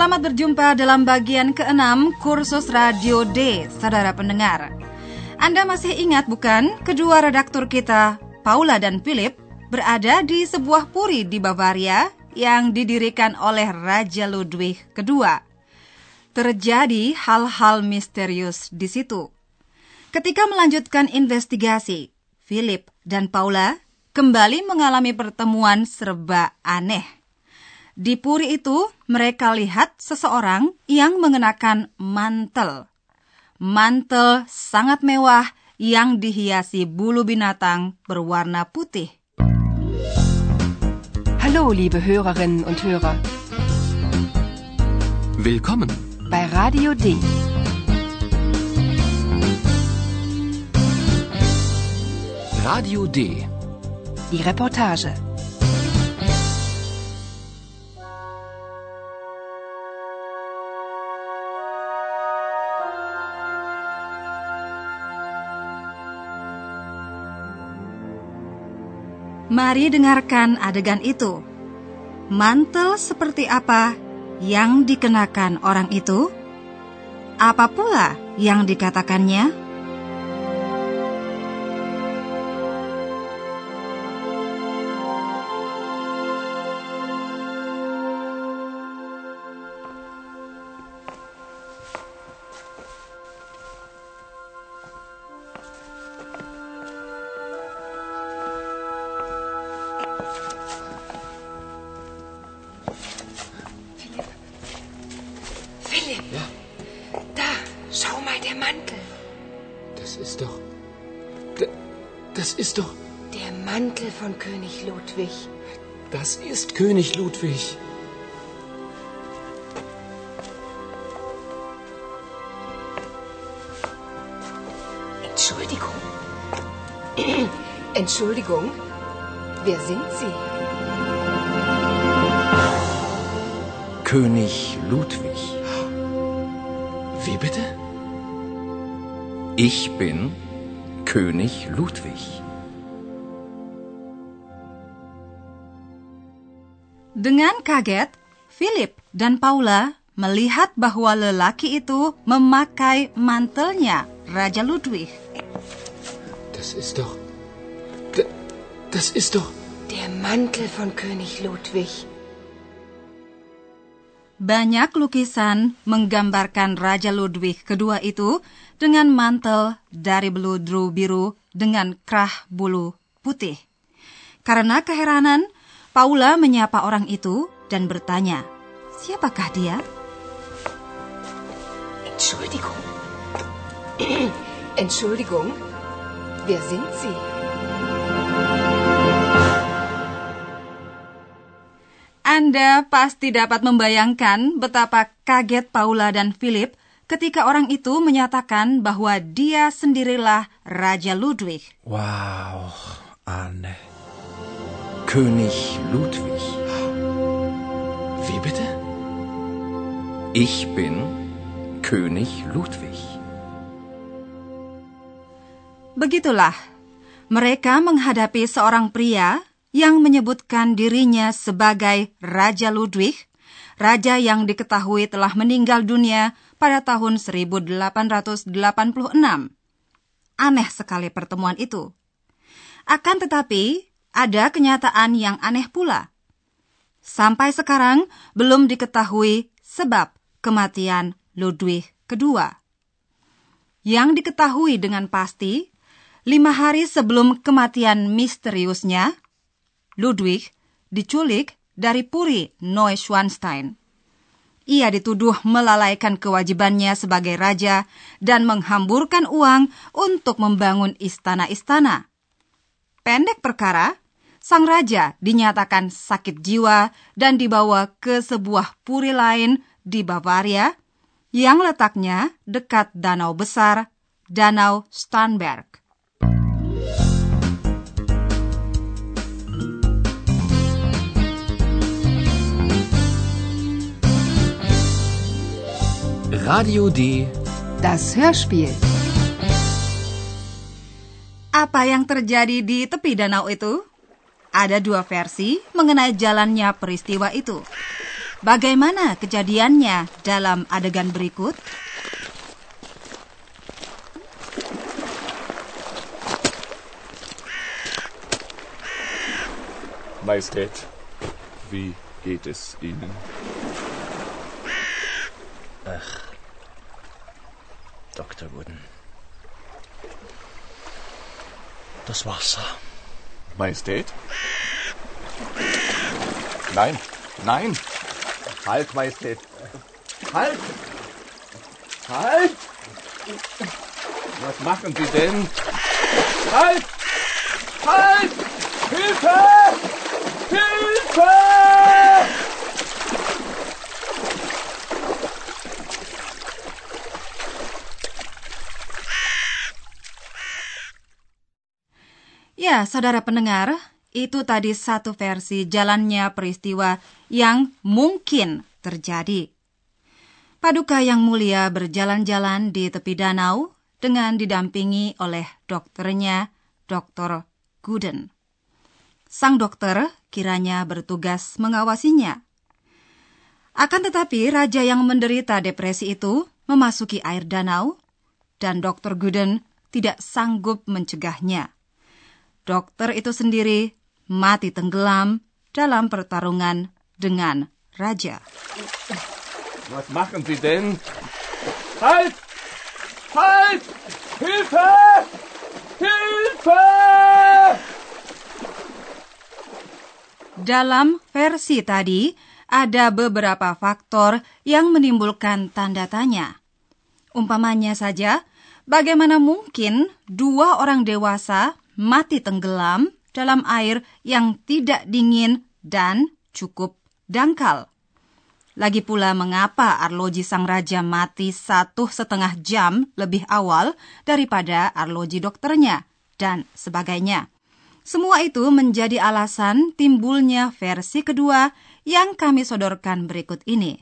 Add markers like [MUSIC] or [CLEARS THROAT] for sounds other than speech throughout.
Selamat berjumpa dalam bagian keenam kursus Radio D, saudara pendengar. Anda masih ingat bukan, kedua redaktur kita, Paula dan Philip, berada di sebuah puri di Bavaria yang didirikan oleh Raja Ludwig II. Terjadi hal-hal misterius di situ. Ketika melanjutkan investigasi, Philip dan Paula kembali mengalami pertemuan serba aneh. Di puri itu, mereka lihat seseorang yang mengenakan mantel. Mantel sangat mewah yang dihiasi bulu binatang berwarna putih. Hallo, liebe Hörerinnen und Hörer. Willkommen. Bei Radio D. Radio D. Die Reportage. Mari dengarkan adegan itu. Mantel seperti apa yang dikenakan orang itu? Apa pula yang dikatakannya? Ist doch. Da- Das ist doch. Der Mantel von König Ludwig. Das ist König Ludwig. Entschuldigung. Entschuldigung. Wer sind Sie? König Ludwig. Ich bin König Ludwig. Dengan kaget, Philip dan Paula melihat bahwa lelaki itu memakai mantelnya Raja Ludwig. Das ist doch. Da- Das ist doch. Der Mantel von König Ludwig. Banyak lukisan menggambarkan Raja Ludwig kedua itu dengan mantel dari beludru biru dengan kerah bulu putih. Karena keheranan, Paula menyapa orang itu dan bertanya, siapakah dia? Entschuldigung. [CLEARS THROAT] Entschuldigung. Wer sind Sie? Anda pasti dapat membayangkan betapa kaget Paula dan Philip ketika orang itu menyatakan bahwa dia sendirilah Raja Ludwig. Wow, Anne. König Ludwig. Wie bitte? Ich bin König Ludwig. Begitulah, mereka menghadapi seorang pria yang menyebutkan dirinya sebagai Raja Ludwig, raja yang diketahui telah meninggal dunia pada tahun 1886. Aneh sekali pertemuan itu. Akan tetapi, ada kenyataan yang aneh pula. Sampai sekarang belum diketahui sebab kematian Ludwig II. Yang diketahui dengan pasti, lima hari sebelum kematian misteriusnya, Ludwig diculik dari puri Neuschwanstein. Ia dituduh melalaikan kewajibannya sebagai raja dan menghamburkan uang untuk membangun istana-istana. Pendek perkara, sang raja dinyatakan sakit jiwa dan dibawa ke sebuah puri lain di Bavaria yang letaknya dekat danau besar, Danau Starnberg. Radio D. Das Hörspiel. Apa yang terjadi di tepi danau itu? Ada dua versi mengenai jalannya peristiwa itu. Bagaimana kejadiannya dalam adegan berikut? Majestät, wie geht es Ihnen? Dr. Wooden. Das Wasser. Majestät? Nein, nein! Halt, Majestät! Halt! Halt! Was machen Sie denn? Halt! Halt! Hilfe! Hilfe! Ya, saudara pendengar, itu tadi satu versi jalannya peristiwa yang mungkin terjadi. Paduka yang mulia berjalan-jalan di tepi danau dengan didampingi oleh dokternya, Dr. Gooden. Sang dokter kiranya bertugas mengawasinya. Akan tetapi, raja yang menderita depresi itu memasuki air danau, dan Dr. Gooden tidak sanggup mencegahnya. Dokter itu sendiri mati tenggelam dalam pertarungan dengan raja. Was machen Sie denn? Halt! Halt! Hilfe! Hilfe! Dalam versi tadi, ada beberapa faktor yang menimbulkan tanda tanya. Umpamanya saja, bagaimana mungkin dua orang dewasa mati tenggelam dalam air yang tidak dingin dan cukup dangkal? Lagi pula mengapa arloji sang raja mati satu setengah jam lebih awal daripada arloji dokternya, dan sebagainya. Semua itu menjadi alasan timbulnya versi kedua yang kami sodorkan berikut ini.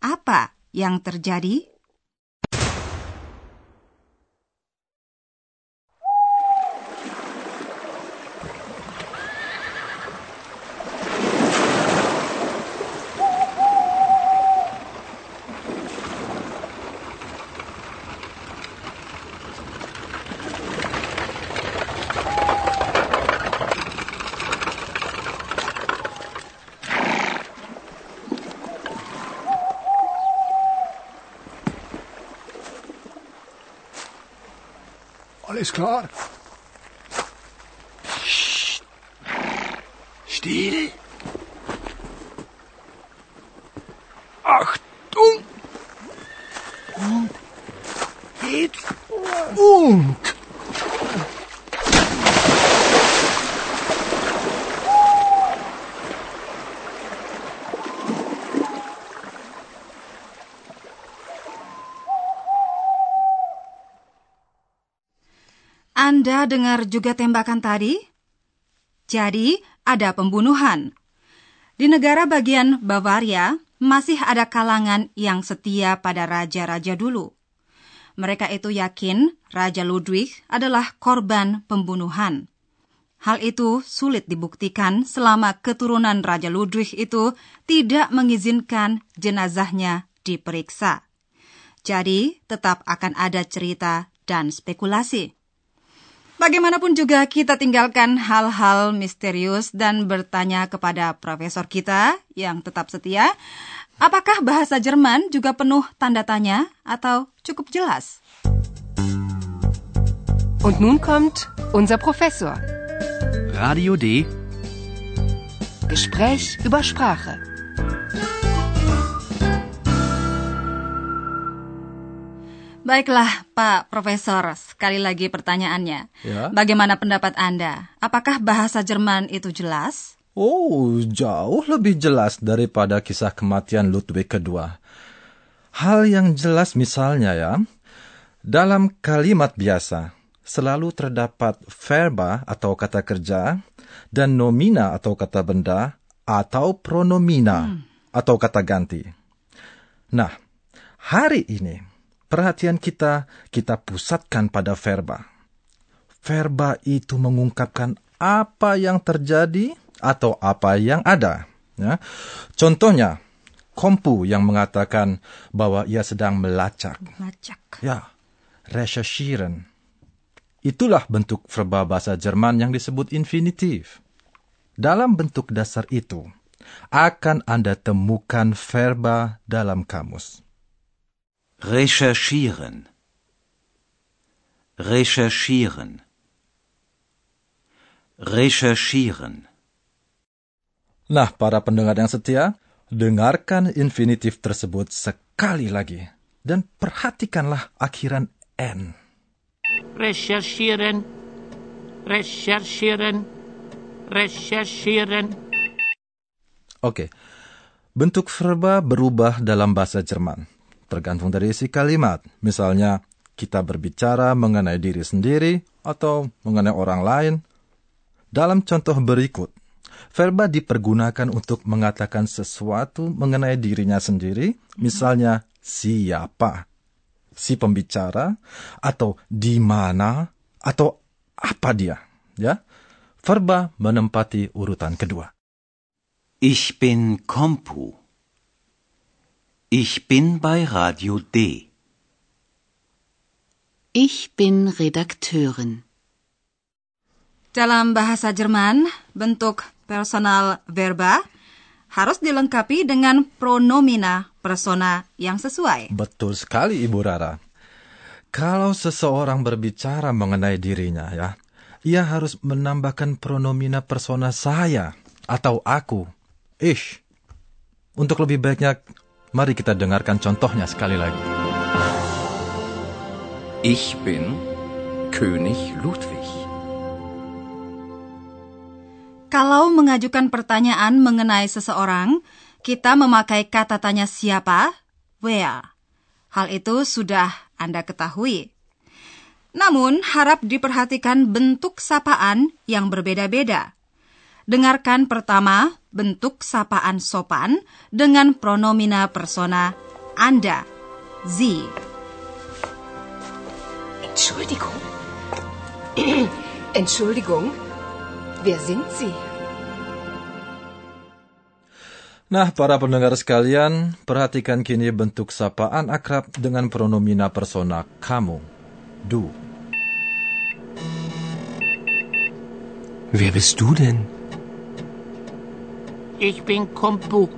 Apa yang terjadi? Alles klar? Still. Anda dengar juga tembakan tadi? Jadi, ada pembunuhan. Di negara bagian Bavaria, masih ada kalangan yang setia pada raja-raja dulu. Mereka itu yakin Raja Ludwig adalah korban pembunuhan. Hal itu sulit dibuktikan selama keturunan Raja Ludwig itu tidak mengizinkan jenazahnya diperiksa. Jadi, tetap akan ada cerita dan spekulasi. Bagaimanapun juga kita tinggalkan hal-hal misterius dan bertanya kepada profesor kita yang tetap setia, apakah bahasa Jerman juga penuh tanda tanya atau cukup jelas? Und nun kommt unser Professor. Radio D. Gespräch über Sprache. Baiklah, Pak Profesor, sekali lagi pertanyaannya. Ya. Bagaimana pendapat Anda? Apakah bahasa Jerman itu jelas? Oh, jauh lebih jelas daripada kisah kematian Ludwig II. Hal yang jelas misalnya ya, dalam kalimat biasa selalu terdapat verba atau kata kerja dan nomina atau kata benda atau pronomina atau kata ganti. Nah, hari ini perhatian kita kita pusatkan pada verba. Verba itu mengungkapkan apa yang terjadi atau apa yang ada. Ya. Contohnya, Kompu yang mengatakan bahwa ia sedang melacak. Lacak. Ya, recherchieren. Itulah bentuk verba bahasa Jerman yang disebut infinitif. Dalam bentuk dasar itu, akan Anda temukan verba dalam kamus. Recherchieren. Recherchieren. Recherchieren. Nah, para pendengar yang setia, dengarkan infinitif tersebut sekali lagi. Dan perhatikanlah akhiran N. recherchieren, recherchieren, recherchieren. Oke, bentuk verba berubah dalam bahasa Jerman. Tergantung dari isi kalimat. Misalnya, kita berbicara mengenai diri sendiri atau mengenai orang lain. Dalam contoh berikut, verba dipergunakan untuk mengatakan sesuatu mengenai dirinya sendiri, misalnya siapa, si pembicara, atau di mana, atau apa dia. Ya, verba menempati urutan kedua. Ich bin Kompu. Ich bin bei Radio D. Ich bin Redakteurin. Dalam bahasa Jerman, bentuk personal verba harus dilengkapi dengan pronomina persona yang sesuai. Betul sekali Ibu Rara. Kalau seseorang berbicara mengenai dirinya ya, ia harus menambahkan pronomina persona saya atau aku. Ish. Untuk lebih baiknya, mari kita dengarkan contohnya sekali lagi. Ich bin König Ludwig. Kalau mengajukan pertanyaan mengenai seseorang, kita memakai kata tanya siapa, where. Hal itu sudah Anda ketahui. Namun, harap diperhatikan bentuk sapaan yang berbeda-beda. Dengarkan pertama bentuk sapaan sopan dengan pronomina persona Anda, Sie. Entschuldigung. [CLEARS THROAT] Entschuldigung. Wer sind Sie? Nah, para pendengar sekalian, perhatikan kini bentuk sapaan akrab dengan pronomina persona kamu, du. Wer bist du denn? Ich bin Kompu.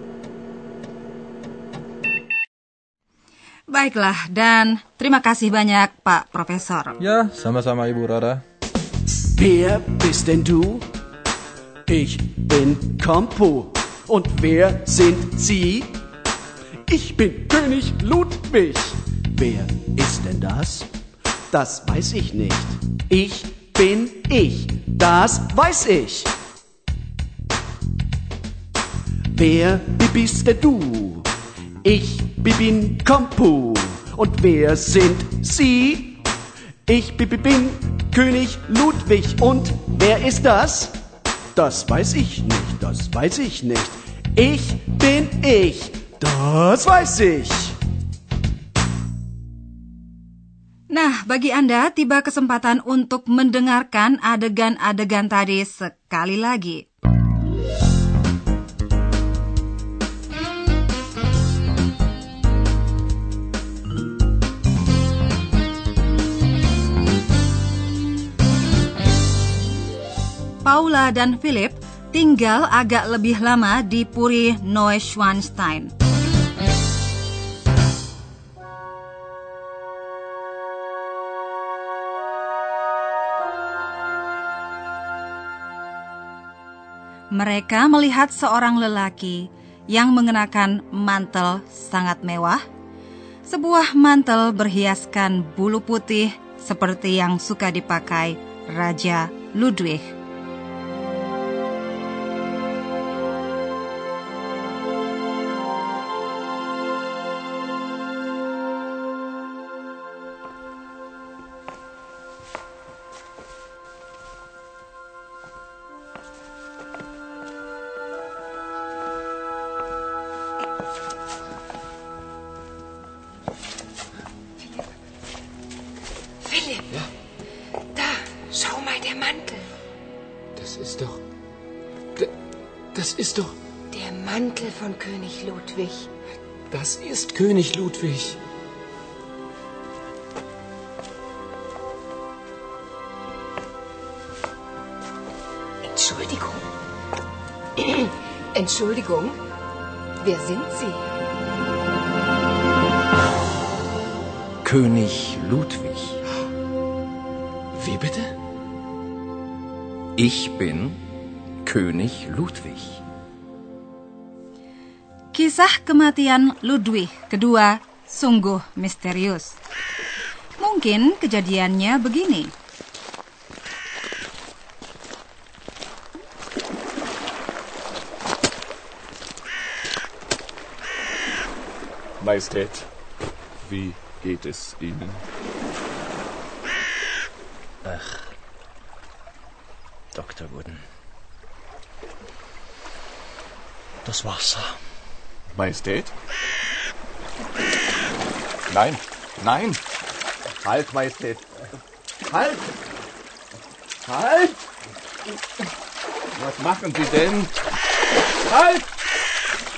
Baiklah, dan terima kasih banyak Pak Profesor. Ya, sama-sama Ibu Rara. Wer bist denn du? Ich bin Kompo. Und wer sind Sie? Ich bin König Ludwig. Wer ist denn das? Das weiß ich nicht. Ich bin ich. Das weiß ich. Wer bist denn du? Ich bin Kompu. Und wer sind Sie? Ich bin König Ludwig. Und wer ist das? Das weiß ich nicht, das weiß ich nicht. Ich bin ich, das weiß ich. Nah, bagi Anda tiba kesempatan untuk mendengarkan adegan-adegan tadi sekali lagi. Paula dan Philip tinggal agak lebih lama di Puri Neuschwanstein. Mereka melihat seorang lelaki yang mengenakan mantel sangat mewah, sebuah mantel berhiaskan bulu putih seperti yang suka dipakai Raja Ludwig. König Ludwig. Das ist König Ludwig. Entschuldigung. [CLEARS THROAT] Entschuldigung. Wer sind Sie? König Ludwig. Wie bitte? Ich bin König Ludwig. Kisah kematian Ludwig kedua sungguh misterius. Mungkin kejadiannya begini. Majestät, wie geht es Ihnen? Dr. Wooden. Das Wasser. Majestät? Nein, nein! Halt, Majestät! Halt! Halt! Was machen Sie denn? Halt!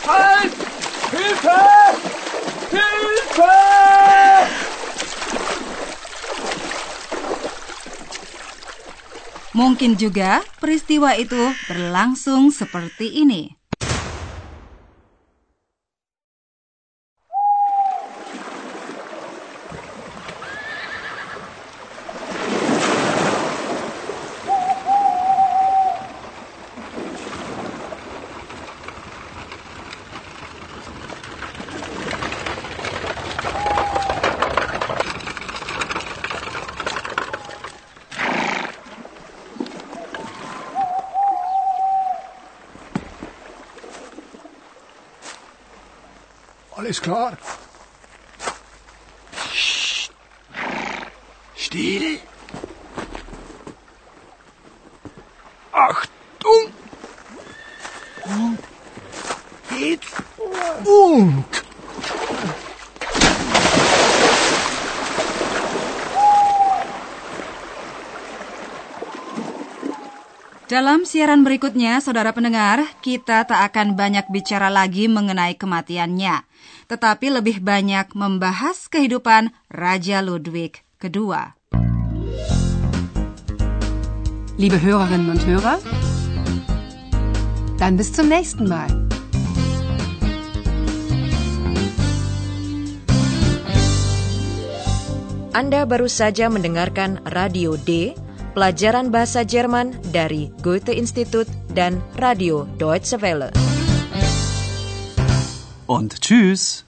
Halt! Hilfe! Hilfe! Mungkin juga peristiwa itu berlangsung seperti ini. Alles klar? Still. Achtung! Und jetzt und! Dalam siaran berikutnya, saudara pendengar, kita tak akan banyak bicara lagi mengenai kematiannya, tetapi lebih banyak membahas kehidupan Raja Ludwig II. Liebe Hörerinnen und Hörer, dann bis zum nächsten Mal. Anda baru saja mendengarkan Radio D, pelajaran bahasa Jerman dari Goethe Institut dan Radio Deutsche Welle. Und tschüss.